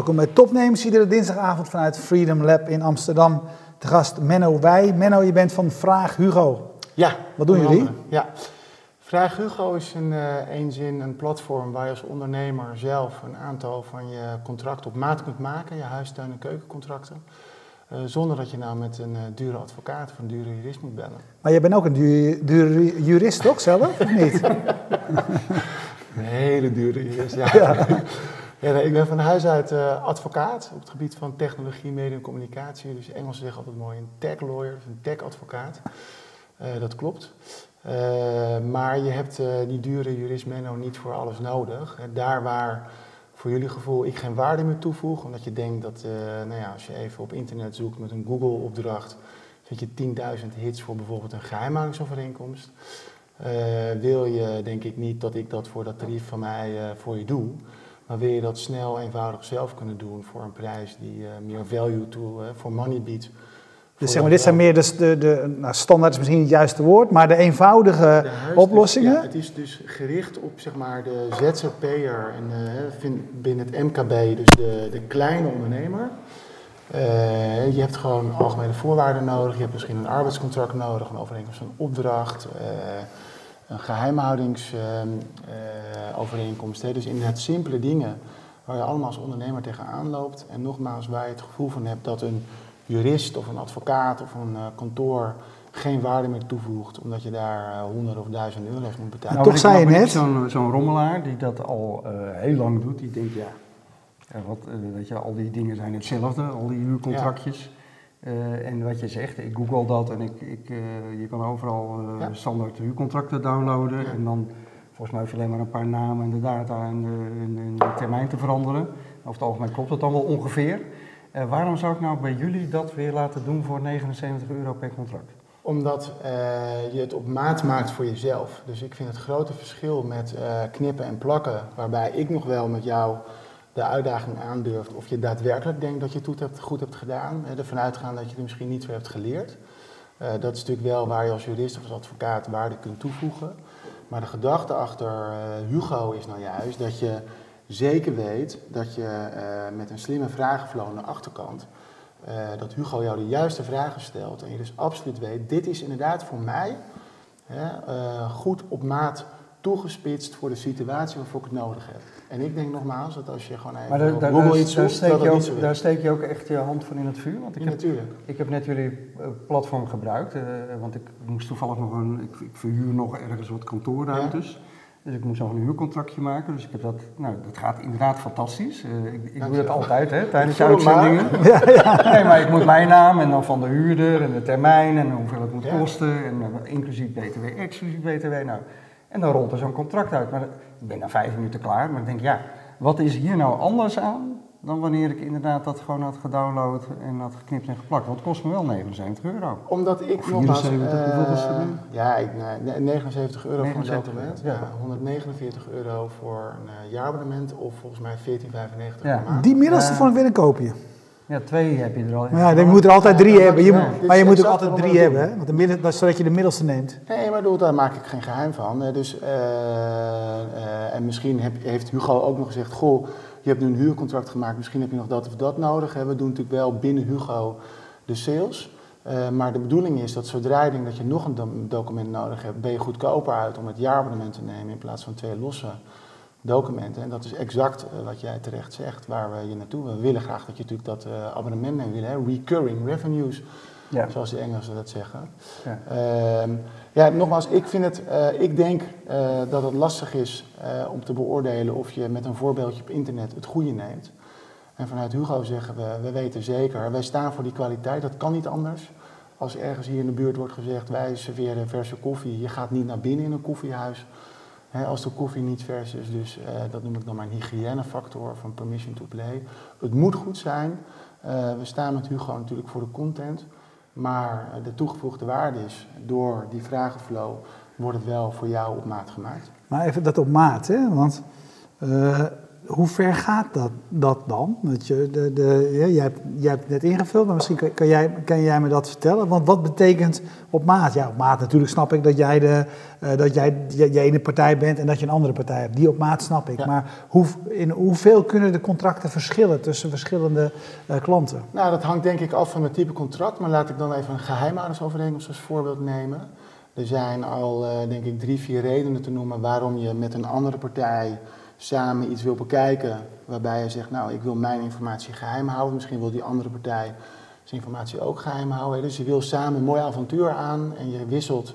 Welkom bij Topnames, iedere dinsdagavond vanuit Freedom Lab in Amsterdam. Te gast Menno Wij. Menno, je bent van Vraag Hugo. Ja. Wat doen jullie? Ja. Vraag Hugo is in uh, één zin een platform waar je als ondernemer zelf een aantal van je contracten op maat kunt maken, je huistuin- en keukencontracten. Uh, zonder dat je nou met een uh, dure advocaat of een dure jurist moet bellen. Maar jij bent ook een dure, dure jurist, toch zelf? Of niet? een hele dure jurist, ja. ja. Ja, ik ben van huis uit uh, advocaat op het gebied van technologie, media en communicatie. Dus Engels zeggen altijd mooi een tech lawyer, een tech advocaat. Uh, dat klopt. Uh, maar je hebt die dure jurist Menno niet voor alles nodig. daar waar voor jullie gevoel ik geen waarde meer toevoeg, omdat je denkt dat nou ja, als je even op internet zoekt met een Google opdracht, vind je 10.000 hits voor bijvoorbeeld een geheimhoudingsovereenkomst. wil je denk ik niet dat ik dat voor dat tarief van mij voor je doe. Maar wil je dat snel, eenvoudig zelf kunnen doen voor een prijs die uh, meer value to, uh, voor money biedt. Dus zeg maar, dit zijn meer de, de, de nou, standaard is misschien niet het juiste woord, maar de eenvoudige de oplossingen? Ja, het is dus gericht op zeg maar, de ZZP'er en uh, binnen het MKB, dus de, de kleine ondernemer. je hebt gewoon algemene voorwaarden nodig, je hebt misschien een arbeidscontract nodig, een overeenkomst van opdracht een geheimhoudingsovereenkomst. Uh, dus inderdaad simpele dingen waar je allemaal als ondernemer tegenaan loopt. En nogmaals, waar je het gevoel van hebt dat een jurist of een advocaat of een uh, kantoor geen waarde meer toevoegt, omdat je daar uh, honderden of duizenden euro's moet betalen. Nou, Toch zei je net. Zo'n zo rommelaar die dat al uh, heel lang doet, die denkt ja, wat, weet je, al die dingen zijn hetzelfde, al die huurcontractjes. Ja. Uh, en wat je zegt, ik google dat en ik, ik, uh, je kan overal uh, ja. standaard huurcontracten downloaden. Ja. En dan volgens mij hoef je alleen maar een paar namen en de data en de, en, en de termijn te veranderen. Over het algemeen klopt het dan wel ongeveer. waarom zou ik nou bij jullie dat weer laten doen voor 79 euro per contract? Omdat je het op maat maakt voor jezelf. Dus ik vind het grote verschil met knippen en plakken, waarbij ik nog wel met jou de uitdaging aandurft of je daadwerkelijk denkt dat je het goed hebt gedaan. Ervan uitgaan dat je er misschien niet voor hebt geleerd. Uh, dat is natuurlijk wel waar je als jurist of als advocaat waarde kunt toevoegen. Maar de gedachte achter uh, Hugo is nou juist dat je zeker weet dat je uh, met een slimme vragenflow aan de achterkant, dat Hugo jou de juiste vragen stelt en je dus absoluut weet, dit is inderdaad voor mij goed op maat toegespitst voor de situatie waarvoor ik het nodig heb. En ik denk nogmaals dat als je gewoon even maar daar, op daar, Google daar, iets daar, zoekt, steek dat je ook, daar steek je ook echt je hand voor in het vuur. Want ik, Ja, heb, natuurlijk. ik heb net jullie uh, platform gebruikt, uh, want ik moest toevallig nog een, ik, ik verhuur nog ergens wat kantoorruimtes. Dus ik moest nog een huurcontractje maken. Dus ik heb dat, nou, dat gaat inderdaad fantastisch. Uh, ik ik doe dat altijd hè, tijdens de uitzendingen. Ja, ja. Nee, maar ik moet mijn naam en dan van de huurder en de termijn en hoeveel het moet Ja. kosten. En uh, inclusief BTW, exclusief BTW. Nou, en dan rolt er zo'n contract uit. Maar ik ben na vijf minuten klaar. Maar ik denk, ja, wat is hier nou anders aan dan wanneer ik inderdaad dat gewoon had gedownload en had geknipt en geplakt? Want het kost me wel 79 euro. Omdat ik Of nogmaals... 74, hoeveel was het eh, nu? Ja, ik, nee, 79 euro 79 voor een abonnement. euro, Ja. ja. 149 euro voor een eh, jaarabonnement of volgens mij 14,95 Ja. per maand. Die middelste Ja. vond ik weer een koopje. Ja, twee heb je er al. Maar ja, je moet er altijd drie hebben. Je, moet- maar je is moet ook altijd drie hebben, hè? Want de midden, dat- zodat je de middelste neemt. Nee, maar daar maak ik geen geheim van. Eh, Dus, eh, eh, en misschien heb, heeft Hugo ook nog gezegd, goh, je hebt nu een huurcontract gemaakt, misschien heb je nog dat of dat nodig. We doen natuurlijk wel binnen Hugo de sales. Maar de bedoeling is dat zodra je denkt dat je nog een do- document nodig hebt, ben je goedkoper uit om het jaarabonnement te nemen in plaats van twee losse documenten. En dat is exact eh, wat jij terecht zegt, waar we je naartoe. We willen graag dat je natuurlijk dat eh, abonnement neemt, willen, hè? recurring revenues, Ja. zoals de Engelsen dat zeggen. Ja. Ehm, ja, nogmaals, ik, vind het, eh, ik denk dat het lastig is om te beoordelen of je met een voorbeeldje op internet het goede neemt. En vanuit Hugo zeggen we, we weten zeker, wij staan voor die kwaliteit, dat kan niet anders. Als ergens hier in de buurt wordt gezegd, wij serveren verse koffie, je gaat niet naar binnen in een koffiehuis. Als de koffie niet vers is, dus eh, dat noem ik dan een hygiënefactor van permission to play. Het moet goed zijn. Eh, we staan met Hugo natuurlijk voor de content. Maar eh, de toegevoegde waarde is, door die vragenflow wordt het wel voor jou op maat gemaakt. Maar even dat op maat, hè? Want hoe ver gaat dat, dat dan? Dat je, de, de, ja, jij, hebt, jij hebt het net ingevuld, maar misschien kan, kan, jij, kan jij me dat vertellen? Want wat betekent op maat? Ja, op maat natuurlijk snap ik dat jij de, uh, dat jij, jij ene partij bent en dat je een andere partij hebt. Die op maat snap ik. Maar hoe, in hoeveel kunnen de contracten verschillen tussen verschillende uh, klanten? Nou, dat hangt denk ik af van het type contract. Maar laat ik dan even een geheimhoudersovereenkomst als voorbeeld nemen. Er zijn al, uh, denk ik, drie, vier redenen te noemen waarom je met een andere partij samen iets wil bekijken. Waarbij je zegt, nou, ik wil mijn informatie geheim houden. Misschien wil die andere partij zijn informatie ook geheim houden. Dus je wil samen een mooi avontuur aan en je wisselt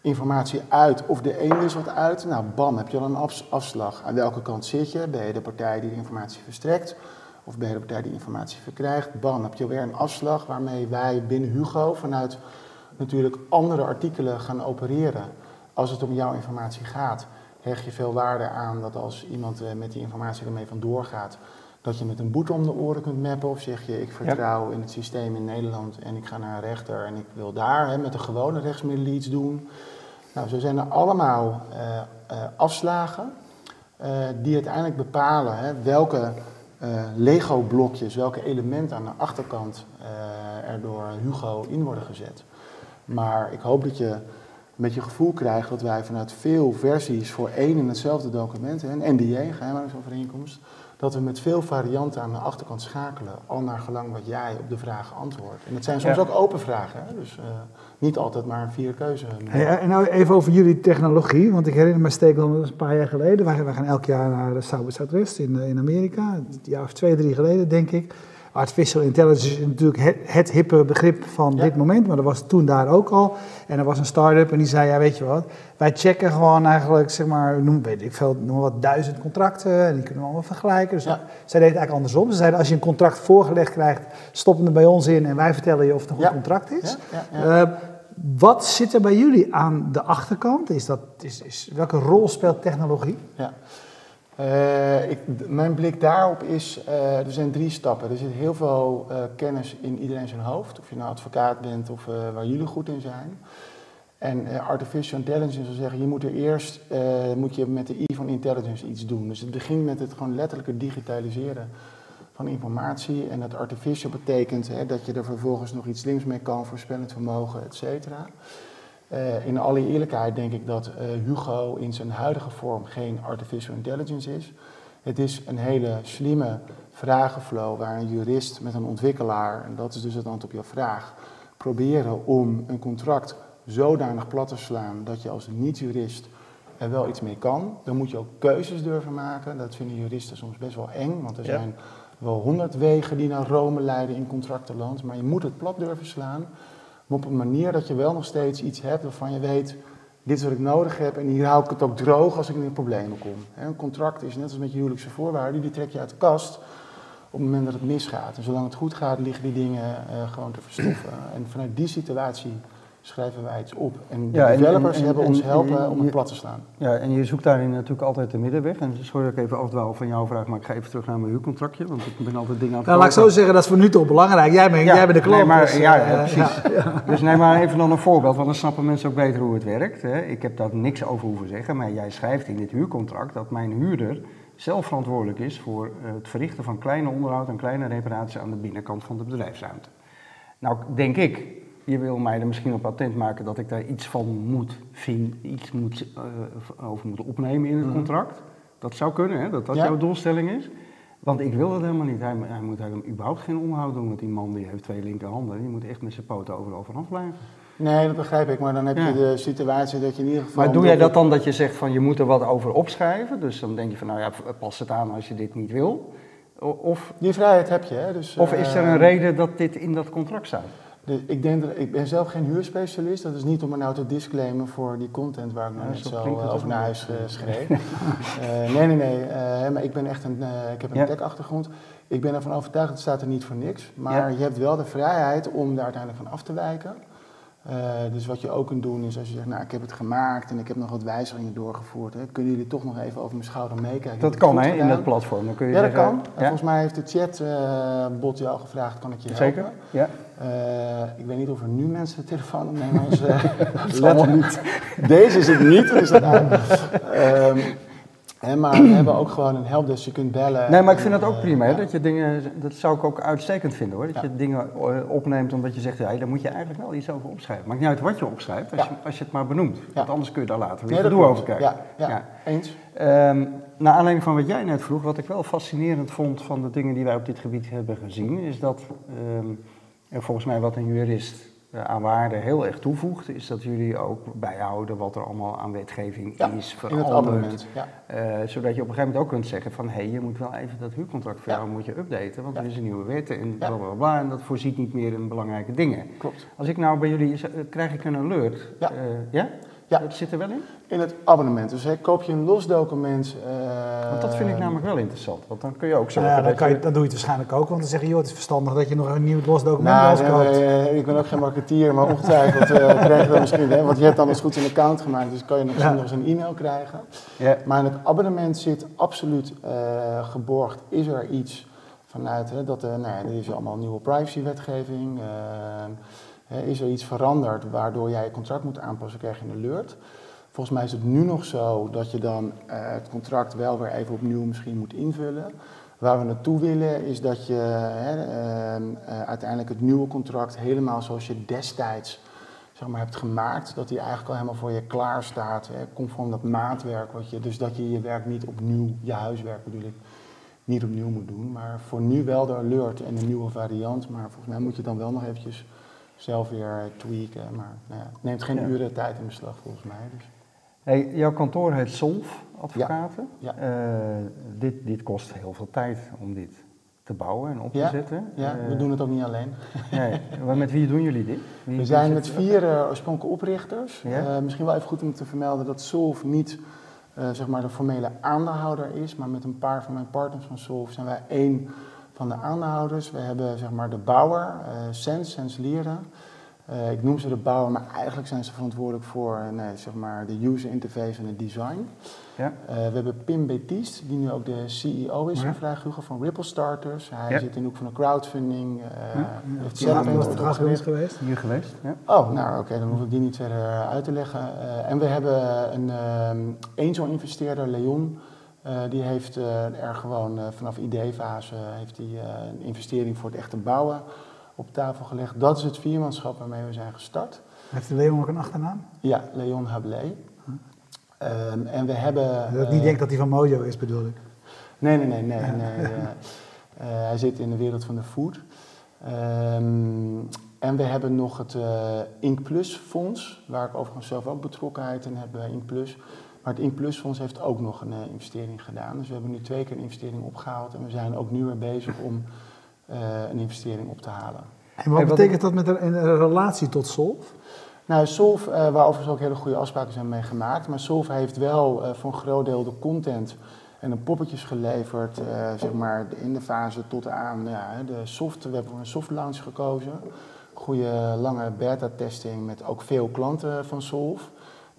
informatie uit of de een wisselt uit. Nou, bam, heb je al een afslag. Aan welke kant zit je? Ben je de partij die de informatie verstrekt? Of ben je de partij die informatie verkrijgt? Bam, heb je weer een afslag waarmee wij binnen Hugo vanuit natuurlijk andere artikelen gaan opereren. Als het om jouw informatie gaat, hecht je veel waarde aan dat als iemand eh, met die informatie ermee vandoor gaat, dat je met een boete om de oren kunt mappen. Of zeg je, ik vertrouw in het systeem in Nederland en ik ga naar een rechter en ik wil daar hè, met een gewone rechtsmiddel iets doen. Nou, zo zijn er allemaal uh, uh, afslagen uh, die uiteindelijk bepalen hè, welke Lego-blokjes, welke elementen aan de achterkant er door Hugo in worden gezet. Maar ik hoop dat je een beetje gevoel krijgt dat wij vanuit veel versies voor één en hetzelfde document, een NDA, een geheimhoudingsovereenkomst, dat we met veel varianten aan de achterkant schakelen, al naar gelang wat jij op de vragen antwoordt. En dat zijn soms ook open vragen, hè? dus uh, niet altijd maar een vier keuze. En nou even over jullie technologie, want ik herinner me steek dat een paar jaar geleden, wij, wij gaan elk jaar naar de South Southwest in, in Amerika, een jaar of twee, drie geleden denk ik. Artificial intelligence is natuurlijk het, hippe begrip van ja. dit moment, maar dat was toen daar ook al. En er was een start-up en die zei, ja weet je wat, wij checken gewoon eigenlijk, zeg maar, noem, weet ik veel, noem wat duizend contracten en die kunnen we allemaal vergelijken. Dus ja. zij deed het eigenlijk andersom. Ze zeiden, als je een contract voorgelegd krijgt, stop hem er bij ons in en wij vertellen je of het een goed ja. contract is. Uh, wat zit er bij jullie aan de achterkant? Is dat, is, is, welke rol speelt technologie? Ja. Uh, ik, mijn blik daarop is, uh, er zijn drie stappen. Er zit heel veel uh, kennis in iedereen zijn hoofd. Of je nou advocaat bent of waar jullie goed in zijn. En artificial intelligence wil zeggen, je moet er eerst moet je met de I van intelligence iets doen. Dus het begint met het gewoon letterlijke digitaliseren van informatie. En dat artificial betekent hè, dat je er vervolgens nog iets slims mee kan, voorspellend vermogen, et cetera. Uh, in alle eerlijkheid denk ik dat uh, Hugo in zijn huidige vorm geen artificial intelligence is. Het is een hele slimme vragenflow waar een jurist met een ontwikkelaar, en dat is dus het antwoord op jouw vraag, proberen om een contract zodanig plat te slaan dat je als niet-jurist er wel iets mee kan. Dan moet je ook keuzes durven maken. Dat vinden juristen soms best wel eng, want er ja. zijn wel honderd wegen die naar Rome leiden in contractenland, maar je moet het plat durven slaan op een manier dat je wel nog steeds iets hebt waarvan je weet, dit is wat ik nodig heb en hier hou ik het ook droog als ik in problemen kom. Een contract is net als met je huwelijkse voorwaarden, die trek je uit de kast op het moment dat het misgaat. En zolang het goed gaat, liggen die dingen uh, gewoon te verstoffen. En vanuit die situatie schrijven wij iets op. En de ja, developers en, en, hebben ons helpen om het plat te slaan. Ja, en je zoekt daarin natuurlijk altijd de middenweg. En sorry dat ik even afdwaal van jouw vraag, maar ik ga even terug naar mijn huurcontractje, want ik ben altijd dingen aan het nou, Laat ik zo zeggen, dat is voor nu toch belangrijk. Jij bent, ja, jij bent de klant. Nee, maar, dus, ja, uh, precies. Ja. Dus neem maar even dan een voorbeeld, want dan snappen mensen ook beter hoe het werkt. Hè. Ik heb daar niks over hoeven zeggen, maar jij schrijft in dit huurcontract dat mijn huurder zelf verantwoordelijk is voor het verrichten van kleine onderhoud en kleine reparaties aan de binnenkant van de bedrijfsruimte. Nou, denk ik, je wil mij er misschien op attent maken dat ik daar iets van moet vinden, iets moet, uh, over moet opnemen in het mm. contract. Dat zou kunnen, hè? dat dat ja. jouw doelstelling is. Want ik wil dat helemaal niet. Hij, hij moet helemaal überhaupt geen onderhoud doen, want die man die heeft twee linkerhanden. Die moet echt met zijn poten overal vanaf blijven. Nee, dat begrijp ik, maar dan heb ja. je de situatie dat je in ieder geval... Maar doe jij dat dan dat je zegt van je moet er wat over opschrijven? Dus dan denk je van nou ja, pas het aan als je dit niet wil. Of, die vrijheid heb je, hè? Dus, of is er een uh, reden dat dit in dat contract staat? Dus ik, denk dat, ik ben zelf geen huurspecialist. Dat is niet om me nou te disclaimen voor die content waar ik nou ja, net zo, zo over naar huis uh, schreef. uh, nee, nee, nee. Uh, maar ik ben echt een, ik heb een ja. tech-achtergrond. Ik ben ervan overtuigd, het staat er niet voor niks. Maar ja. je hebt wel de vrijheid om daar uiteindelijk van af te wijken. Uh, dus wat je ook kunt doen is als je zegt, nou ik heb het gemaakt en ik heb nog wat wijzigingen doorgevoerd. Hè, kunnen jullie toch nog even over mijn schouder meekijken? Dat kan hè, in dat platform. Dan kun je ja, zeggen, dat kan. Ja? Volgens mij heeft de chatbot uh, je al gevraagd, kan ik je helpen? Zeker, ja. Uh, ik weet niet of er nu mensen de telefoon opnemen. Als, let niet. Deze is het niet. Is dat um, Hè, maar we hebben ook gewoon een helpdesk, je kunt bellen. Nee, maar ik vind dat ook Eh, prima. Ja. Dat je dingen, dat zou ik ook uitstekend vinden hoor. Dat Ja. je dingen eh, opneemt omdat je zegt, ja, daar moet je eigenlijk wel iets over opschrijven. Maakt niet uit wat je opschrijft, als, Ja. je, als je het maar benoemt. Want anders kun je daar later weer klopt. over krijgen. Ja, ja, Ja. eens. Ehm, naar aanleiding van wat jij net vroeg, wat ik wel fascinerend vond van de dingen die wij op dit gebied hebben gezien, is dat ehm, er volgens mij wat een jurist eh, aan waarde heel erg toevoegt, is dat jullie ook bijhouden wat er allemaal aan wetgeving Ja, is veranderd. Ja. Eh, zodat je op een gegeven moment ook kunt zeggen van, hé, hey, je moet wel even dat huurcontract voor Ja. jou moet je updaten, want er is een nieuwe wet en bla bla bla, en dat voorziet niet meer in belangrijke dingen. Klopt. Als ik nou bij jullie, eh, krijg ik een alert? Ja. Eh, ja? Dat zit er wel in? In het abonnement. Dus hè, koop je een los document. eh, Want dat vind ik namelijk wel interessant, want dan kun je ook zorgen ja, dan, dat kan je, dan doe je het waarschijnlijk ook, want dan zeg je, joh, het is verstandig dat je nog een nieuw los document Nou, nee, koopt. ik ben ook geen marketeer, maar ongetwijfeld eh, krijg je dat misschien. Hè, want je hebt dan als het goed een account gemaakt, dus kan je nog, Ja. nog eens een e-mail krijgen. Ja. Maar in het abonnement zit absoluut eh, geborgd, is er iets vanuit, hè, dat, eh, nou ja, er is allemaal nieuwe privacywetgeving. hè, is er iets veranderd waardoor jij je contract moet aanpassen, krijg je een alert. Volgens mij is het nu nog zo dat je dan eh, het contract wel weer even opnieuw misschien moet invullen. Waar we naartoe willen is dat je ehm, eh, uiteindelijk het nieuwe contract helemaal zoals je destijds zeg maar, hebt gemaakt, dat die eigenlijk al helemaal voor je klaar staat, hè, conform dat maatwerk. Wat je, dus dat je je werk niet opnieuw, je huiswerk bedoel ik, niet opnieuw moet doen. Maar voor nu wel de alert en een nieuwe variant. Maar volgens mij moet je dan wel nog eventjes zelf weer tweaken. Maar nou ja, het neemt geen Ja. uren tijd in beslag volgens mij. Dus. Hey, jouw kantoor heet Solf Advocaten. Ja. Eh, dit, dit kost heel veel tijd om dit te bouwen en op te zetten. Ja, Eh, we doen het ook niet alleen. Nee, met wie doen jullie dit? Wie- We zijn met er? vier eh, oorspronkelijke oprichters. Misschien wel even goed om te vermelden dat Solve niet zeg maar de formele aandeelhouder is, maar met een paar van mijn partners van Solve zijn wij één van de aandeelhouders. We hebben zeg maar de bouwer, eh Sens, Sens Lieren. Eh, ik noem ze de bouwer, maar eigenlijk zijn ze verantwoordelijk voor nee, zeg maar de user interface en het design. Ja. Eh, we hebben Pim Betiest, die nu ook de CEO is Ja. van Hugo van Ripple Starters. Hij Ja. zit in de hoek van de crowdfunding. heeft zelf een opgericht. geweest. Hier geweest? Ja. Oh, nou oké, dan hoef ik die niet verder uit te leggen. En we hebben een ehm angel-investeerder, Leon. Eh, die heeft eh, er gewoon eh, vanaf ideefase heeft die, een investering voor het echte bouwen op tafel gelegd. Dat is het viermanschap waarmee we zijn gestart. Heeft de Leon ook een achternaam? Ja, Leon Hablé. Ehm, en we hebben... Dat ik niet denk dat hij van Mojo is, bedoel ik. Nee, nee, nee, nee. nee hij zit in de wereld van de food. Ehm, en we hebben nog het eh Ink Plus Fonds, waar ik overigens zelf ook betrokkenheid in heb bij Ink Plus. Maar het Ink Plus Fonds heeft ook nog een eh, investering gedaan. Dus we hebben nu twee keer een investering opgehaald. En we zijn ook nu weer bezig om eh, een investering op te halen. En wat Hey, wat betekent dat met een, relatie tot Solf? Nou, Solve, eh, waar overigens ook hele goede afspraken zijn mee gemaakt. Maar Solve heeft wel eh, voor een groot deel de content en de poppetjes geleverd, eh, zeg maar in de fase tot aan ja, hè, de soft. We hebben voor een soft launch gekozen. Goede lange beta-testing met ook veel klanten van Solve.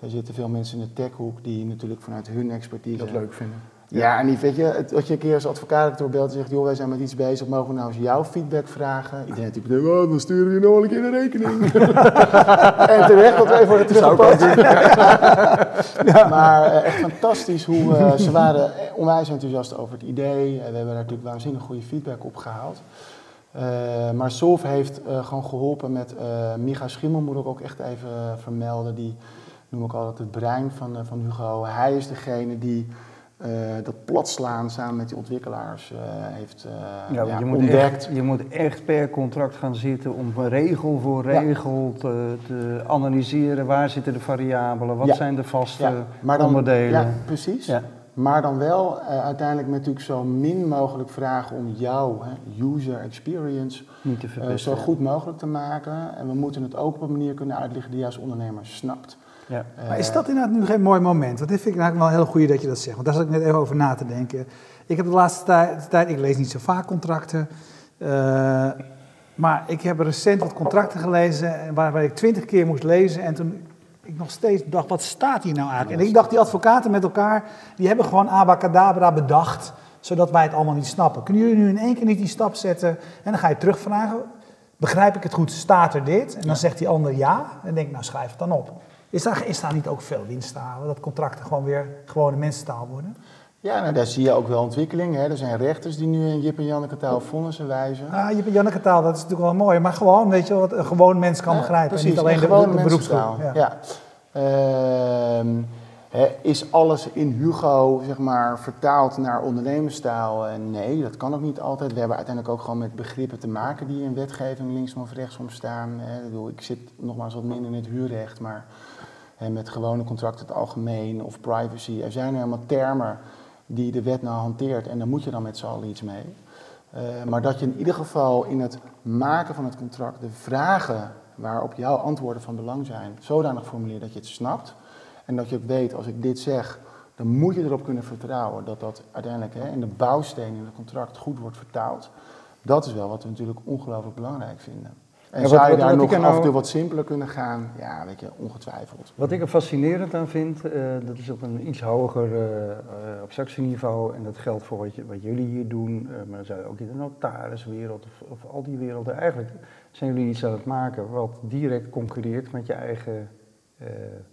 Daar zitten veel mensen in de techhoek die natuurlijk vanuit hun expertise Dat leuk vinden. ja, en niet, weet je, het, als je een keer als advocaat doorbelt en zegt, joh, wij zijn met iets bezig, mogen we nou eens jouw feedback vragen? Iedereen natuurlijk, denkt, oh, dan sturen we je nog een keer een rekening. en terecht dat wij voor het teruggepakt. ja. Maar eh, echt fantastisch hoe, eh, ze waren onwijs enthousiast over het idee. Eh, we hebben daar natuurlijk waanzinnig goede feedback op gehaald. Eh, maar Solve heeft gewoon geholpen met, Micha Schimmel moet ik ook echt even vermelden, die noem ik altijd het brein van, eh, van Hugo. Hij is degene die eh, dat platslaan samen met die ontwikkelaars eh, heeft eh, Ja, ja, je, moet ontdekt. echt, je moet echt per contract gaan zitten om regel voor Ja. regel te, te analyseren. Waar zitten de variabelen? Wat zijn de vaste maar dan, onderdelen? Ja, precies. Ja. Maar dan wel uiteindelijk met natuurlijk zo min mogelijk vragen om jouw hè, user experience Niet te zo goed mogelijk te maken. En we moeten het ook op een manier kunnen uitleggen die als ondernemer snapt. Ja. Maar is dat inderdaad nu geen mooi moment? Want dit vind ik eigenlijk wel heel goed dat je dat zegt. Want daar zat ik net even over na te denken. Ik heb de laatste tijd, tijd ik lees niet zo vaak contracten. eh, maar ik heb recent wat contracten gelezen waarbij ik twintig keer moest lezen. En toen ik nog steeds dacht, wat staat hier nou eigenlijk? En ik dacht, die advocaten met elkaar, die hebben gewoon abacadabra bedacht. Zodat wij het allemaal niet snappen. Kunnen jullie nu in één keer niet die stap zetten? En dan ga je terugvragen. Begrijp ik het goed? Staat er dit? En dan zegt die ander ja. En dan denk ik, nou schrijf het dan op. Is daar, is daar niet ook veel winst te halen? Dat contracten gewoon weer gewone mensentaal worden? Ja, nou, daar zie je ook wel ontwikkeling. Hè. Er zijn rechters die nu in Jip en Janneke taal vonnissen wijzen. Ah, Jip en Janneke taal, dat is natuurlijk wel mooi. Maar gewoon, weet je, wat een gewoon mens kan Ja, begrijpen. precies, en niet alleen en de, de. Ja. Ja. Ehm, is alles in Hugo zeg maar, vertaald naar ondernemerstaal? En nee, dat kan ook niet altijd. We hebben uiteindelijk ook gewoon met begrippen te maken die in wetgeving linksom of rechtsom staan. Hè. Ik, ik zit nogmaals wat minder in het huurrecht, maar met gewone contracten het algemeen of privacy. Er zijn helemaal termen die de wet nou hanteert en daar moet je dan met z'n allen iets mee. Eh, maar dat je in ieder geval in het maken van het contract de vragen waarop jouw antwoorden van belang zijn, zodanig formuleert dat je het snapt. En dat je ook weet, als ik dit zeg, dan moet je erop kunnen vertrouwen dat dat uiteindelijk hè, in de bouwsteen in het contract goed wordt vertaald. Dat is wel wat we natuurlijk ongelooflijk belangrijk vinden. En Ja, wat- zou je daar wat nog ik er af en nou- toe wat simpeler kunnen gaan? Ja, weet je, ongetwijfeld. Wat ik er fascinerend aan vind, eh, dat is op een iets hoger eh, eh, abstractieniveau. En dat geldt voor wat, je- wat jullie hier doen, maar dat zou ook in de notariswereld of, of al die werelden. Eigenlijk zijn jullie iets aan het maken wat direct concurreert met je eigen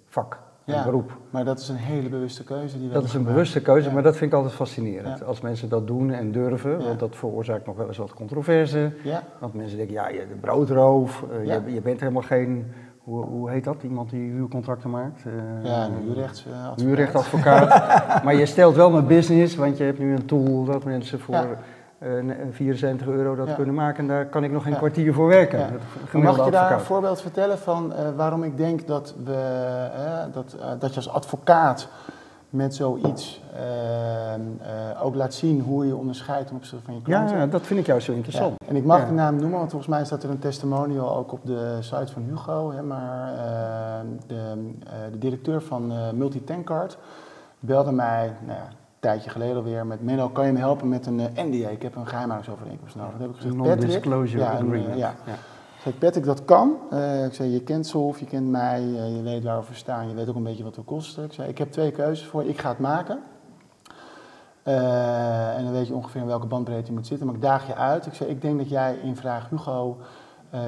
vak Ja. beroep. Maar dat is een hele bewuste keuze die we Dat is een gemaakt. bewuste keuze, Ja. maar dat vind ik altijd fascinerend. Ja. Als mensen dat doen en durven, want dat veroorzaakt nog wel eens wat controverse. Ja, Want mensen denken, ja, je de broodroof, eh, je, je bent helemaal geen, hoe, hoe heet dat, iemand die huurcontracten maakt? Eh, ja een huurrechtsadvocaat. huurrechtadvocaat. maar je stelt wel mijn business, want je hebt nu een tool dat mensen voor Ja. 74 euro dat Ja. kunnen maken. En daar kan ik nog geen Ja. kwartier voor werken. Ja. Mag je daar een voorbeeld vertellen van eh, waarom ik denk dat, we, eh, dat, eh, dat je als advocaat met zoiets ook laat zien hoe je onderscheidt ten opzichte van je klanten? ja, dat vind ik juist zo interessant. En ik mag de naam noemen, want volgens mij staat er een testimonial ook op de site van Hugo. Hè, maar de, de directeur van Multitankcard belde mij nou een tijdje geleden alweer met Menno, kan je me helpen met een eh, NDA? Ik heb een geheimhoudingsovereenkomst nodig. Dat heb ik gezegd. Non-disclosure Ja, eh, agreement. ja. Ja. Ik zei, Patrick, dat kan. Eh, ik zei, je kent Solf, je kent mij, je weet waar we staan, je weet ook een beetje wat we kosten. Ik zei, ik heb twee keuzes voor je, ik ga het maken. En dan weet je ongeveer in welke bandbreedte je moet zitten, maar ik daag je uit. Ik zei, ik denk dat jij in vraag Hugo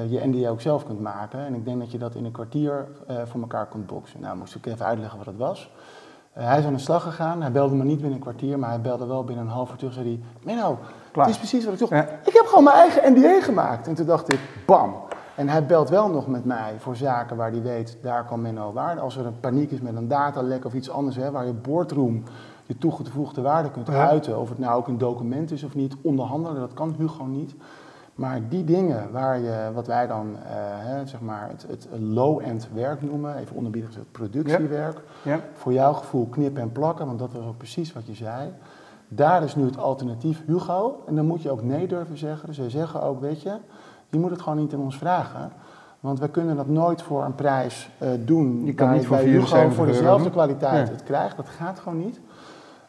je NDA ook zelf kunt maken. En ik denk dat je dat in een kwartier voor elkaar kunt boksen. Nou, moest ik even uitleggen wat het was. Eh, hij is aan de slag gegaan. Hij belde me niet binnen een kwartier, maar hij belde wel binnen een half uur terug. Zei hij, Menno, Klaar. het is precies wat ik zocht. Ja. Ik heb gewoon mijn eigen NDA gemaakt. En toen dacht ik, bam. En hij belt wel nog met mij voor zaken waar hij weet, daar kan Menno waarde. Als er een paniek is met een datalek of iets anders, hè, waar je boardroom je toegevoegde waarde kunt Ja. uiten. Of het nou ook een document is of niet, onderhandelen, dat kan Hugo niet. Maar die dingen waar je, wat wij dan eh, hè, zeg maar het, het low-end werk noemen, even onderbiedig gezegd productiewerk, Ja. voor jouw gevoel knippen en plakken, want dat was ook precies wat je zei. Daar is nu het alternatief Hugo. En dan moet je ook nee durven zeggen. Dus wij zeggen ook, weet je, je moet het gewoon niet in ons vragen. Want wij kunnen dat nooit voor een prijs eh, doen. Je kan niet voor bij Hugo 74 voor dezelfde kwaliteit Ja. het krijgt. Dat gaat gewoon niet.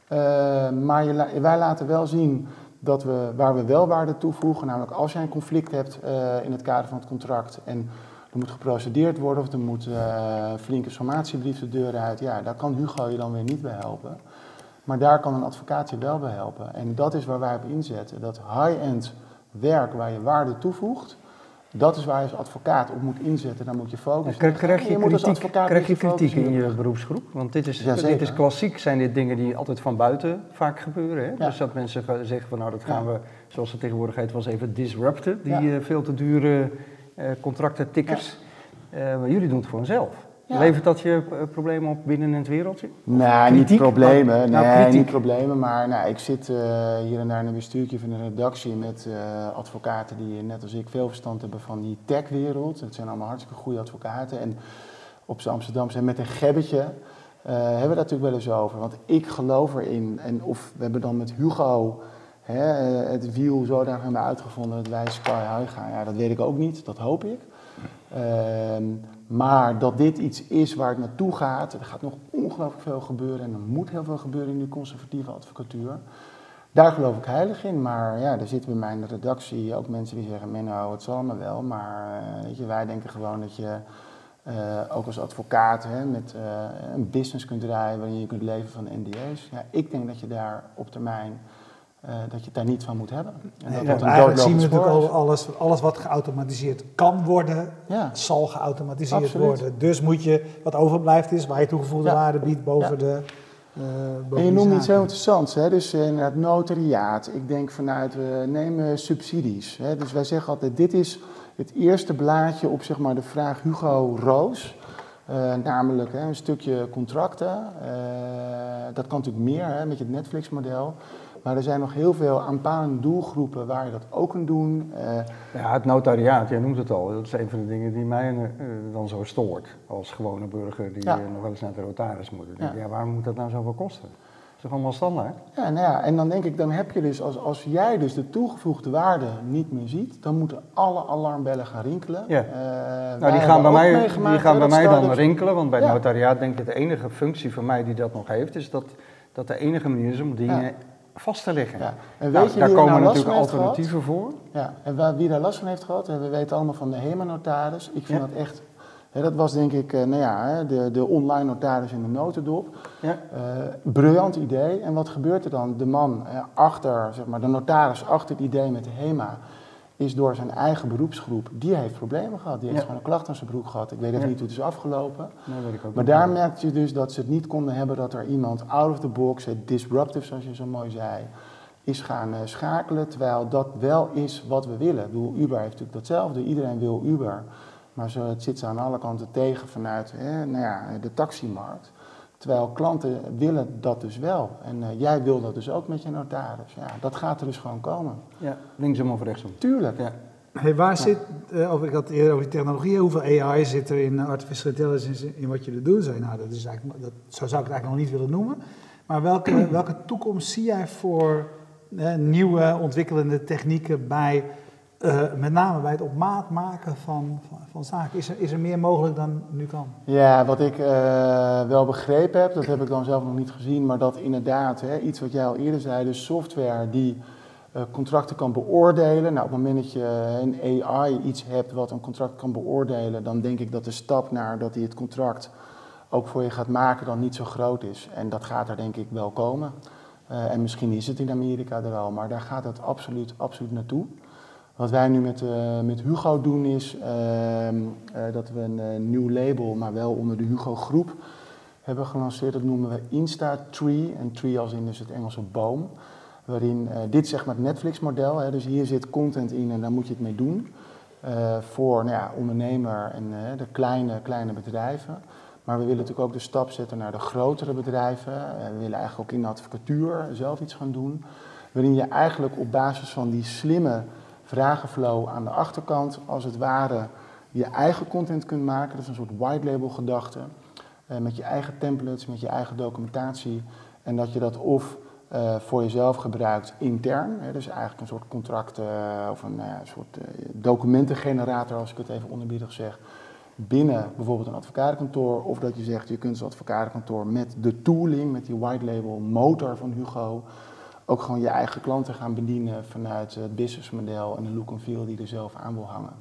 Eh, maar je wij laten wel zien dat we, waar we wel waarde toevoegen, namelijk als jij een conflict hebt eh, in het kader van het contract en er moet geprocedeerd worden of er moet eh, flinke sommatiebrief de deur uit, ja, daar kan Hugo je dan weer niet bij helpen. Maar daar kan een advocaat je wel bij helpen. En dat is waar wij op inzetten. Dat high-end werk waar je waarde toevoegt, dat is waar je als advocaat op moet inzetten. Daar moet je focussen. Krijg, krijg je kritiek, krijg je kritiek in je beroepsgroep? Want dit is, dit is klassiek, zijn dit dingen die altijd van buiten vaak gebeuren. Hè? Ja. Dus dat mensen zeggen van nou dat gaan Ja. we, zoals het tegenwoordig heet, wel eens even disrupten. Die Ja. eh, veel te dure eh, contracten, tickers. Eh, maar jullie doen het gewoon zelf. Ja. Levert dat je eh, problemen op binnen het wereldje? Nee, niet problemen. Nou, nee, kritiek. niet problemen. Maar nou, ik zit eh, hier en daar in een bestuurtje van een redactie met eh, advocaten die net als ik veel verstand hebben van die techwereld. Het zijn allemaal hartstikke goede advocaten. En op z'n Amsterdamse en met een gebbetje eh, hebben we dat natuurlijk wel eens over. Want ik geloof erin. En of we hebben dan met Hugo hè, het wiel zo daar hebben uitgevonden dat wij sky high gaan. Ja, dat weet ik ook niet. Dat hoop ik. Ehm, maar dat dit iets is waar het naartoe gaat, er gaat nog ongelooflijk veel gebeuren en er moet heel veel gebeuren in die conservatieve advocatuur. Daar geloof ik heilig in, maar ja, er zitten bij mij in de redactie ook mensen die zeggen, Menno, het zal me wel, maar eh, weet je, wij denken gewoon dat je eh, ook als advocaat hè, met eh, een business kunt draaien waarin je kunt leven van NDA's. Ja, ik denk dat je daar op termijn, eh, dat je het daar niet van moet hebben. En dat Ja, eigenlijk zien we natuurlijk al alles, alles wat geautomatiseerd kan worden, Ja. zal geautomatiseerd Absoluut. worden. Dus moet je, wat overblijft is, waar je toegevoegde Ja. waarde biedt boven de... Uh, en je noemt iets heel interessants, hè? dus het notariaat. Ik denk vanuit, we nemen subsidies. Hè? Dus wij zeggen altijd, dit is het eerste blaadje op zeg maar, de vraag Hugo Roos. Uh, namelijk hè, een stukje contracten. dat kan natuurlijk meer hè, met je Netflix-model. Maar er zijn nog heel veel aanpalende doelgroepen waar je dat ook kunt doen. Uh, ja, het notariaat, jij noemt het al. Dat is een van de dingen die mij uh, dan zo stoort. Als gewone burger die ja. nog wel eens naar de notaris moet. Ja. ja, waarom moet dat nou zoveel kosten? Dat is toch allemaal standaard? Ja, nou ja, en dan denk ik, dan heb je dus, als, als jij dus de toegevoegde waarde niet meer ziet, dan moeten alle alarmbellen gaan rinkelen. Ja. Uh, nou, die gaan bij mij, die gaan bij mij dan rinkelen, want bij het notariaat denk ik de enige functie van mij die dat nog heeft, is dat, dat de enige manier is om dingen vast te liggen. Ja. En nou, weet je daar komen nou natuurlijk alternatieven voor. Ja, en wie daar last van heeft gehad, we weten allemaal van de HEMA-notaris. Ik vind dat echt, hè, dat was denk ik, nou ja, de, de online notaris in de notendop. Ja. Uh, briljant idee. En wat gebeurt er dan? De man achter, zeg maar, de notaris achter het idee met de HEMA is door zijn eigen beroepsgroep, die heeft problemen gehad. Die heeft gewoon een klacht aan zijn broek gehad. Ik weet even niet hoe het is afgelopen. maar daar merkte je dus dat ze het niet konden hebben dat er iemand out of the box, het disruptive zoals je zo mooi zei, is gaan uh, schakelen. Terwijl dat wel is wat we willen. Ik bedoel, Uber heeft natuurlijk datzelfde. Iedereen wil Uber. Maar zo, het zit ze aan alle kanten tegen vanuit hè, nou ja, de taximarkt. Terwijl klanten willen dat dus wel. En uh, jij wil dat dus ook met je notaris. Ja, dat gaat er dus gewoon komen. Ja, linksom of rechtsom. Tuurlijk. Ja. Hey, waar zit, uh, of ik had eerder over die technologie, hoeveel AI zit er in artificial intelligence in wat jullie doen? Zei, nou, dat, is eigenlijk, dat, zo zou ik het eigenlijk nog niet willen noemen. Maar welke, welke toekomst zie jij voor uh, nieuwe ontwikkelende technieken bij uh, met name bij het op maat maken van, van, van, zaken. Is er, is er meer mogelijk dan nu kan? Ja, wat ik uh, wel begrepen heb, dat heb ik dan zelf nog niet gezien, maar dat inderdaad, hè, iets wat jij al eerder zei, dus software die uh, contracten kan beoordelen. Nou, op het moment dat je een AI iets hebt wat een contract kan beoordelen, dan denk ik dat de stap naar dat hij het contract ook voor je gaat maken dan niet zo groot is. En dat gaat er denk ik wel komen. en misschien is het in Amerika er al, maar daar gaat het absoluut, absoluut naartoe. Wat wij nu met, uh, met Hugo doen is uh, uh, dat we een uh, nieuw label, maar wel onder de Hugo groep, hebben gelanceerd. Dat noemen we Insta-Tree. En tree als in dus het Engelse boom. Waarin dit zeg maar het Netflix-model. Dus hier zit content in en daar moet je het mee doen. voor nou ja, ondernemer en de kleine, kleine bedrijven. Maar we willen natuurlijk ook de stap zetten naar de grotere bedrijven. we willen eigenlijk ook in de advocatuur zelf iets gaan doen. Waarin je eigenlijk op basis van die slimme vragenflow aan de achterkant, als het ware, je eigen content kunt maken. Dat is een soort white label gedachte. Uh, met je eigen templates, met je eigen documentatie. En dat je dat of uh, voor jezelf gebruikt intern, hè, dus eigenlijk een soort contract uh, of een soort documentengenerator, als ik het even onderbiedig zeg, binnen bijvoorbeeld een advocatenkantoor. Of dat je zegt, je kunt als advocatenkantoor met de tooling, met die white label motor van Hugo, ook gewoon je eigen klanten gaan bedienen vanuit het businessmodel en de look en feel die er zelf aan wil hangen.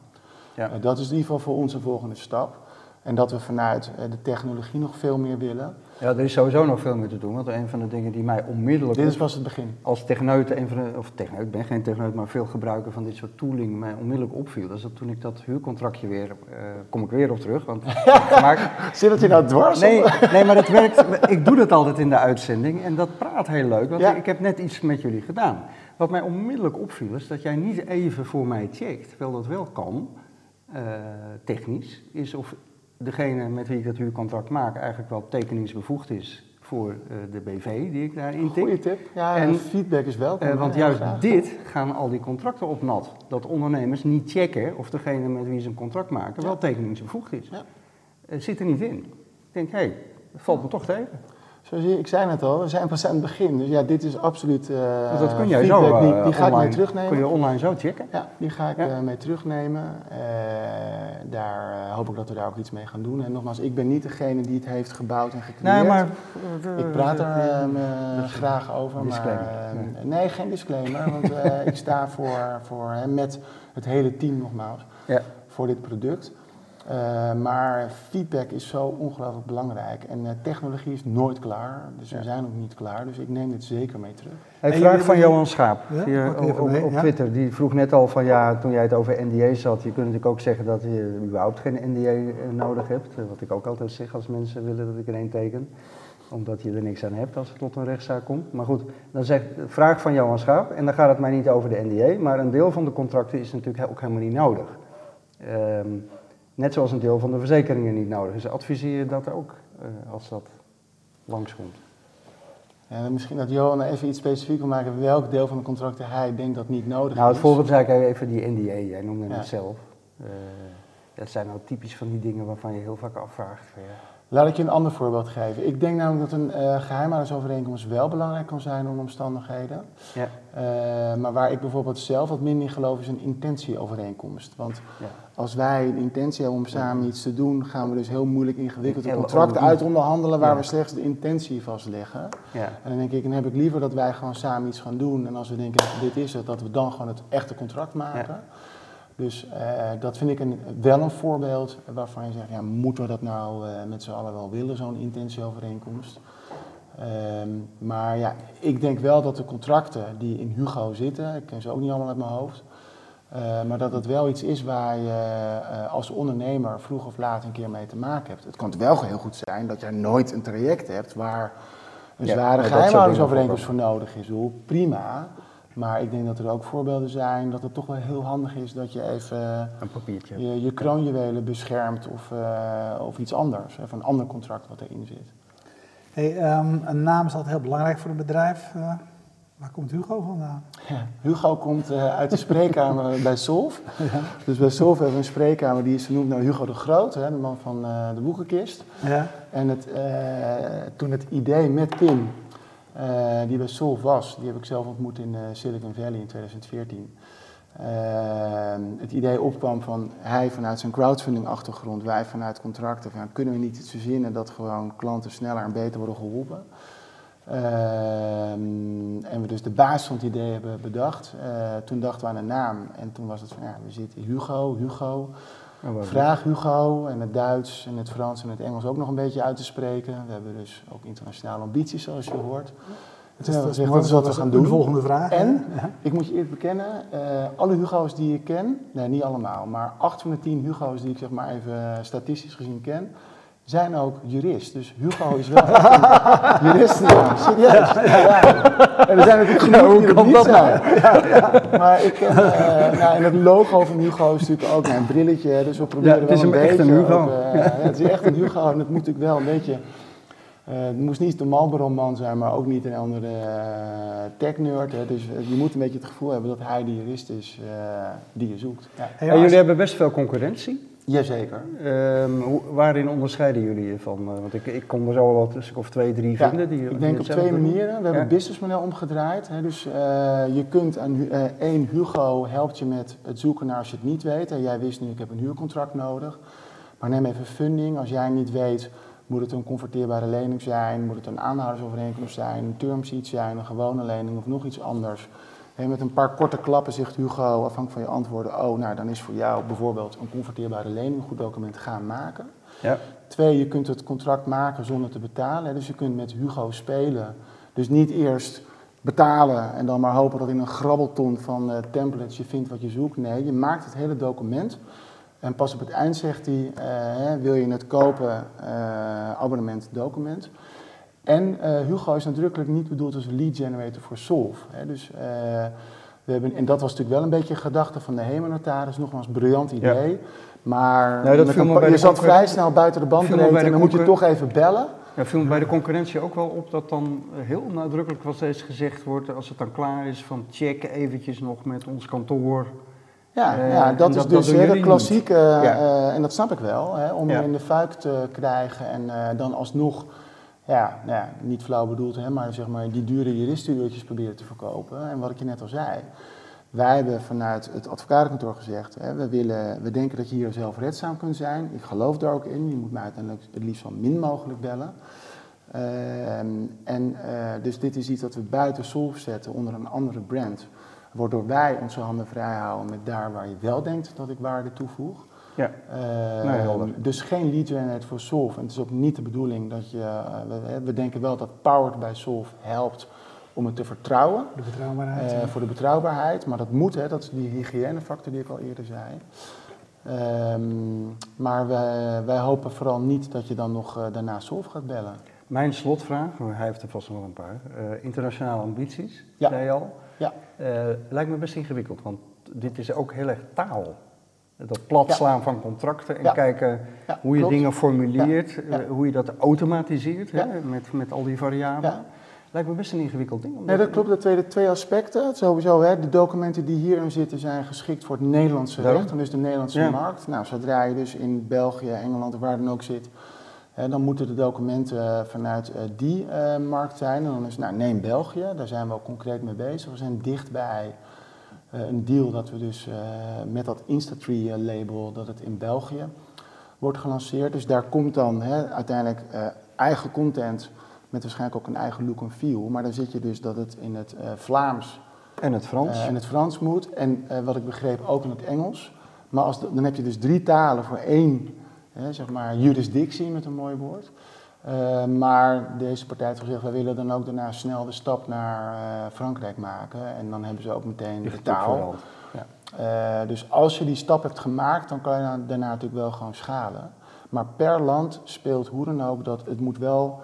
Ja. Uh, dat is in ieder geval voor ons een volgende stap. En dat we vanuit uh, de technologie nog veel meer willen. Ja, er is sowieso nog veel meer te doen. Want een van de dingen die mij onmiddellijk... Dit is pas het begin. Als techneut, een van de, of techneut, ik ben geen techneut, maar veel gebruiker van dit soort tooling mij onmiddellijk opviel. Dat is dat toen ik dat huurcontractje weer, uh, kom ik weer op terug. Want gemaakt, Zit dat je nou dwars? Nee, nee, maar dat werkt. Ik doe dat altijd in de uitzending en dat praat heel leuk. Want ja. ik heb net iets met jullie gedaan. Wat mij onmiddellijk opviel is dat jij niet even voor mij checkt, terwijl dat wel kan, uh, technisch, is of degene met wie ik dat huurcontract maak eigenlijk wel tekeningsbevoegd is voor uh, de BV die ik daarin tik. Goeie tip. Ja, en feedback is welkom. Uh, want juist dit gaan al die contracten op nat. Dat ondernemers niet checken of degene met wie ze een contract maken ja. wel tekeningsbevoegd is. Ja. Uh, zit er niet in. Ik denk, hé, hey, dat valt me toch tegen. Zoals ik zei net al, we zijn pas aan het begin. Dus ja, dit is absoluut uh, dus dat kun jij zo, die, die ga ik mee terugnemen. Kun je online zo checken? Ja, die ga ik ja. mee terugnemen. daar hoop ik dat we daar ook iets mee gaan doen. En nogmaals, ik ben niet degene die het heeft gebouwd en gecreëerd. Nee, maar, ik praat er graag over. Maar, nee, geen disclaimer. Want ik sta voor, voor met het hele team nogmaals ja. voor dit product. Uh, maar feedback is zo ongelooflijk belangrijk. En uh, technologie is nooit klaar. Dus we zijn nog niet klaar. Dus ik neem dit zeker mee terug. Een vraag van Johan Schaap ja? Hier, op, op, op, Twitter. Die vroeg net al van ja, toen jij het over NDA's had. Je kunt natuurlijk ook zeggen dat je überhaupt geen NDA eh, nodig hebt. Wat ik ook altijd zeg als mensen willen dat ik er een teken. Omdat je er niks aan hebt als het tot een rechtszaak komt. Maar goed, dan zegt vraag van Johan Schaap, en dan gaat het mij niet over de NDA, maar een deel van de contracten is natuurlijk ook helemaal niet nodig. Ehm, net zoals een deel van de verzekeringen niet nodig is. Adviseer je dat ook uh, als dat langskomt? Ja, misschien dat Johan even iets specifiek wil maken welk deel van de contracten hij denkt dat niet nodig is. Nou, het voorbeeld zei ik even die NDA, jij noemde het zelf. Uh, dat zijn nou typisch van die dingen waarvan je heel vaak afvraagt. Ja. Laat ik je een ander voorbeeld geven. Ik denk namelijk dat een uh, geheimhoudingsovereenkomst wel belangrijk kan zijn onder omstandigheden. Ja. Uh, maar waar ik bijvoorbeeld zelf wat minder in geloof is een intentieovereenkomst. Want ja. als wij een intentie hebben om samen iets te doen, gaan we dus heel moeilijk ingewikkelde contracten uitonderhandelen waar we slechts de intentie vastleggen. Ja. En dan denk ik, dan heb ik liever dat wij gewoon samen iets gaan doen. En als we denken, dit is het, dat we dan gewoon het echte contract maken. Dus uh, dat vind ik een, wel een voorbeeld waarvan je zegt, ja, moeten we dat nou uh, met z'n allen wel willen, zo'n intentieovereenkomst? Um, maar ja, ik denk wel dat de contracten die in Hugo zitten, ik ken ze ook niet allemaal uit mijn hoofd, uh, maar dat het wel iets is waar je als ondernemer vroeg of laat een keer mee te maken hebt. Het kan wel heel goed zijn dat jij nooit een traject hebt waar een zware ja, geheimhoudingsovereenkomst voor nodig is. Hoe prima. Maar ik denk dat er ook voorbeelden zijn dat het toch wel heel handig is dat je even een papiertje. je, je kroonjuwelen beschermt of, uh, of iets anders. Of een ander contract wat erin zit. Hey, um, een naam is altijd heel belangrijk voor een bedrijf. Uh, waar komt Hugo vandaan? Ja, Hugo komt uh, uit de spreekkamer bij Solf. Ja. Dus bij Solf hebben we een spreekkamer die is genoemd naar Hugo de Groot, hè, de man van de boekenkist. Ja. En het, toen het idee met Tim die bij Solve was. Die heb ik zelf ontmoet in uh, Silicon Valley in 2014. Uh, het idee opkwam van hij vanuit zijn crowdfunding achtergrond, wij vanuit contracten. Kunnen we niet iets verzinnen dat gewoon klanten sneller en beter worden geholpen? en we dus de basis van het idee hebben bedacht. toen dachten we aan een naam en toen was het van ja, we zitten Hugo, Hugo. Oh, Vraag Hugo en het Duits en het Frans en het Engels ook nog een beetje uit te spreken. We hebben dus ook internationale ambities, zoals je hoort. Het is, dat, is wat we gaan doen. De volgende vraag. En, ik moet je eerlijk bekennen, uh, alle Hugo's die ik ken, nee niet allemaal, maar acht van de tien Hugo's die ik zeg maar even statistisch gezien ken, zijn ook jurist. Dus Hugo is wel een juristennaam. Serieus. Ja, ja. En er zijn natuurlijk genoeg die het niet zijn. Maar ik ken, uh, nou, en het logo van Hugo is natuurlijk ook een brilletje. Dus we proberen het is wel een beetje... Echt een Hugo. Ook, uh, het is echt een Hugo en het moet natuurlijk wel een beetje... Uh, het moest niet de Marlboro-man zijn, maar ook niet een andere tech-nerd. Dus je moet een beetje het gevoel hebben dat hij de jurist is die je zoekt. Ja. En jullie hebben best veel concurrentie. Jazeker. Um, waarin onderscheiden jullie je van? Uh, want ik, ik kon er zo wel een stuk of twee, drie ja, vinden. Die, ik denk op twee manieren. We hebben het businessmodel omgedraaid. Hè, dus uh, je kunt aan uh, één, Hugo helpt je met het zoeken naar als je het niet weet. Hè, jij wist nu, ik heb een huurcontract nodig. Maar neem even funding. Als jij niet weet, moet het een converteerbare lening zijn? Moet het een aanhoudersovereenkomst zijn? Een term sheet zijn? Een gewone lening of nog iets anders? En met een paar korte klappen zegt Hugo, afhankelijk van je antwoorden, oh, nou dan is voor jou bijvoorbeeld een converteerbare lening een goed document gaan maken. Ja. Twee, je kunt het contract maken zonder te betalen. Dus je kunt met Hugo spelen. Dus niet eerst betalen en dan maar hopen dat in een grabbelton van uh, templates je vindt wat je zoekt. Nee, je maakt het hele document. En pas op het eind zegt hij, uh, wil je het kopen, uh, abonnement, document. En uh, Hugo is nadrukkelijk niet bedoeld als lead generator voor Solve. Hè. Dus, uh, we hebben, en dat was natuurlijk wel een beetje gedachte van de hemelnotaris, nogmaals, briljant idee. Ja. Maar nou, dat een, je zat vrij snel buiten de bandbreedte en dan moet je toch even bellen. Ja, viel me bij de concurrentie ook wel op dat dan heel nadrukkelijk wat steeds gezegd wordt als het dan klaar is van check eventjes nog met ons kantoor. Ja, uh, ja dat is dat, dus hele klassieke, ja. uh, en dat snap ik wel, hè, om ja. in de fuik te krijgen en uh, dan alsnog ja, ja, niet flauw bedoeld, hè, maar, zeg maar die dure juristenuurtjes proberen te verkopen. En wat ik je net al zei, wij hebben vanuit het advocatenkantoor gezegd, hè, we, willen, we denken dat je hier zelfredzaam kunt zijn. Ik geloof daar ook in, je moet mij uiteindelijk het liefst van min mogelijk bellen. Uh, en uh, dus dit is iets dat we buiten Solve zetten onder een andere brand. Waardoor wij onze handen vrij houden met daar waar je wel denkt dat ik waarde toevoeg. Ja. Uh, nee, dus geen lead generate voor Solve. En het is ook niet de bedoeling dat je. Uh, we, we, denken wel dat Powered by Solve helpt om het te vertrouwen. De betrouwbaarheid. Uh, voor de betrouwbaarheid. Maar dat moet, hè, dat is die hygiënefactor die ik al eerder zei. Um, maar wij, wij, hopen vooral niet dat je dan nog daarna Solve gaat bellen. Mijn slotvraag, hij heeft er vast nog wel een paar. Uh, internationale ambities, Ja. zei je al. Ja. Uh, lijkt me best ingewikkeld, want dit is ook heel erg taal. Dat platslaan van contracten en Ja. kijken Ja, hoe je klopt. dingen formuleert, eh, hoe je dat automatiseert hè, met, met al die variabelen. Ja. Lijkt me best een ingewikkeld ding. Nee, dat klopt. Dat twee, twee aspecten. Sowieso, hè, de documenten die hierin zitten zijn geschikt voor het Nederlandse Daarom. recht en dus de Nederlandse markt. Nou, zodra je dus in België, Engeland of waar dan ook zit, hè, dan moeten de documenten eh, vanuit eh, die markt zijn. En dan is, nou, neem België, daar zijn we ook concreet mee bezig. We zijn dichtbij een deal dat we dus eh, met dat Instatree eh, label, dat het in België wordt gelanceerd. Dus daar komt dan hè, uiteindelijk eh, eigen content met waarschijnlijk ook een eigen look en feel. Maar dan zit je dus dat het in het eh, Vlaams En het Frans. eh, en het Frans moet. En eh, wat ik begreep ook in het Engels. Maar als dan heb je dus drie talen voor één hè, zeg maar jurisdictie met een mooi woord. Eh, maar deze partij heeft gezegd, wij willen dan ook daarna snel de stap naar eh, Frankrijk maken. En dan hebben ze ook meteen de het taal. Ja. Eh, dus als je die stap hebt gemaakt, dan kan je dan- daarna natuurlijk wel gewoon schalen. Maar per land speelt hoe dan ook dat het moet wel,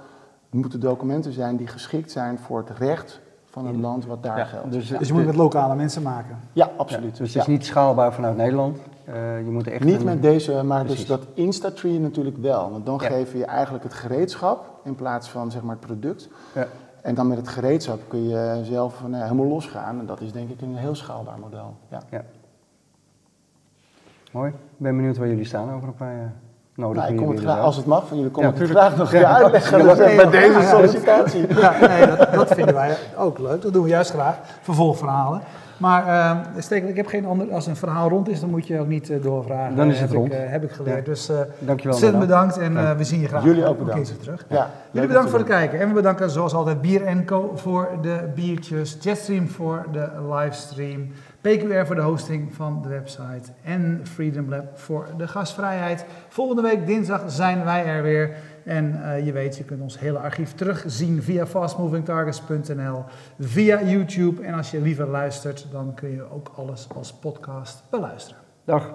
het moeten documenten zijn die geschikt zijn voor het recht van het land wat daar Ja, geldt. dus, Dus je moet met lokale mensen maken. ja, ja, absoluut. dus het Ja. is niet schaalbaar vanuit Nederland. Eh, je moet echt Niet een- met deze, maar dus dat Instatree natuurlijk wel. Want dan Ja. geef je eigenlijk het gereedschap in plaats van zeg maar het product. Ja. En dan met het gereedschap kun je zelf nou, helemaal losgaan. En dat is denk ik een heel schaalbaar model. Ja. Mooi. Ik ben benieuwd waar jullie staan over een paar jaar. Nodig Nou, ik kom het graag, als het mag, van jullie komen Ja, het graag nog Ja. uitleggen. Ja, nee, ja, deze ja, sollicitatie. Ja, nee, dat, dat vinden wij ook leuk. Dat doen we juist graag. Vervolgverhalen. Maar uh, Stekel, ik heb geen ander. Als een verhaal rond is, dan moet je ook niet uh, doorvragen. Dan is het heb rond. Ik, uh, heb ik geleerd. Ja. Dus uh, Dankjewel. ontzettend bedankt en we zien je graag. Jullie ook een bedankt. keertje terug. Ja, Jullie bedankt voor het kijken. En we bedanken zoals altijd Bier Co voor de biertjes, Jetstream voor de livestream, PQR voor de hosting van de website en Freedom Lab voor de gastvrijheid. Volgende week dinsdag zijn wij er weer. En uh, je weet, je kunt ons hele archief terugzien via fastmovingtargets.nl, via YouTube. En als je liever luistert, dan kun je ook alles als podcast beluisteren. Dag.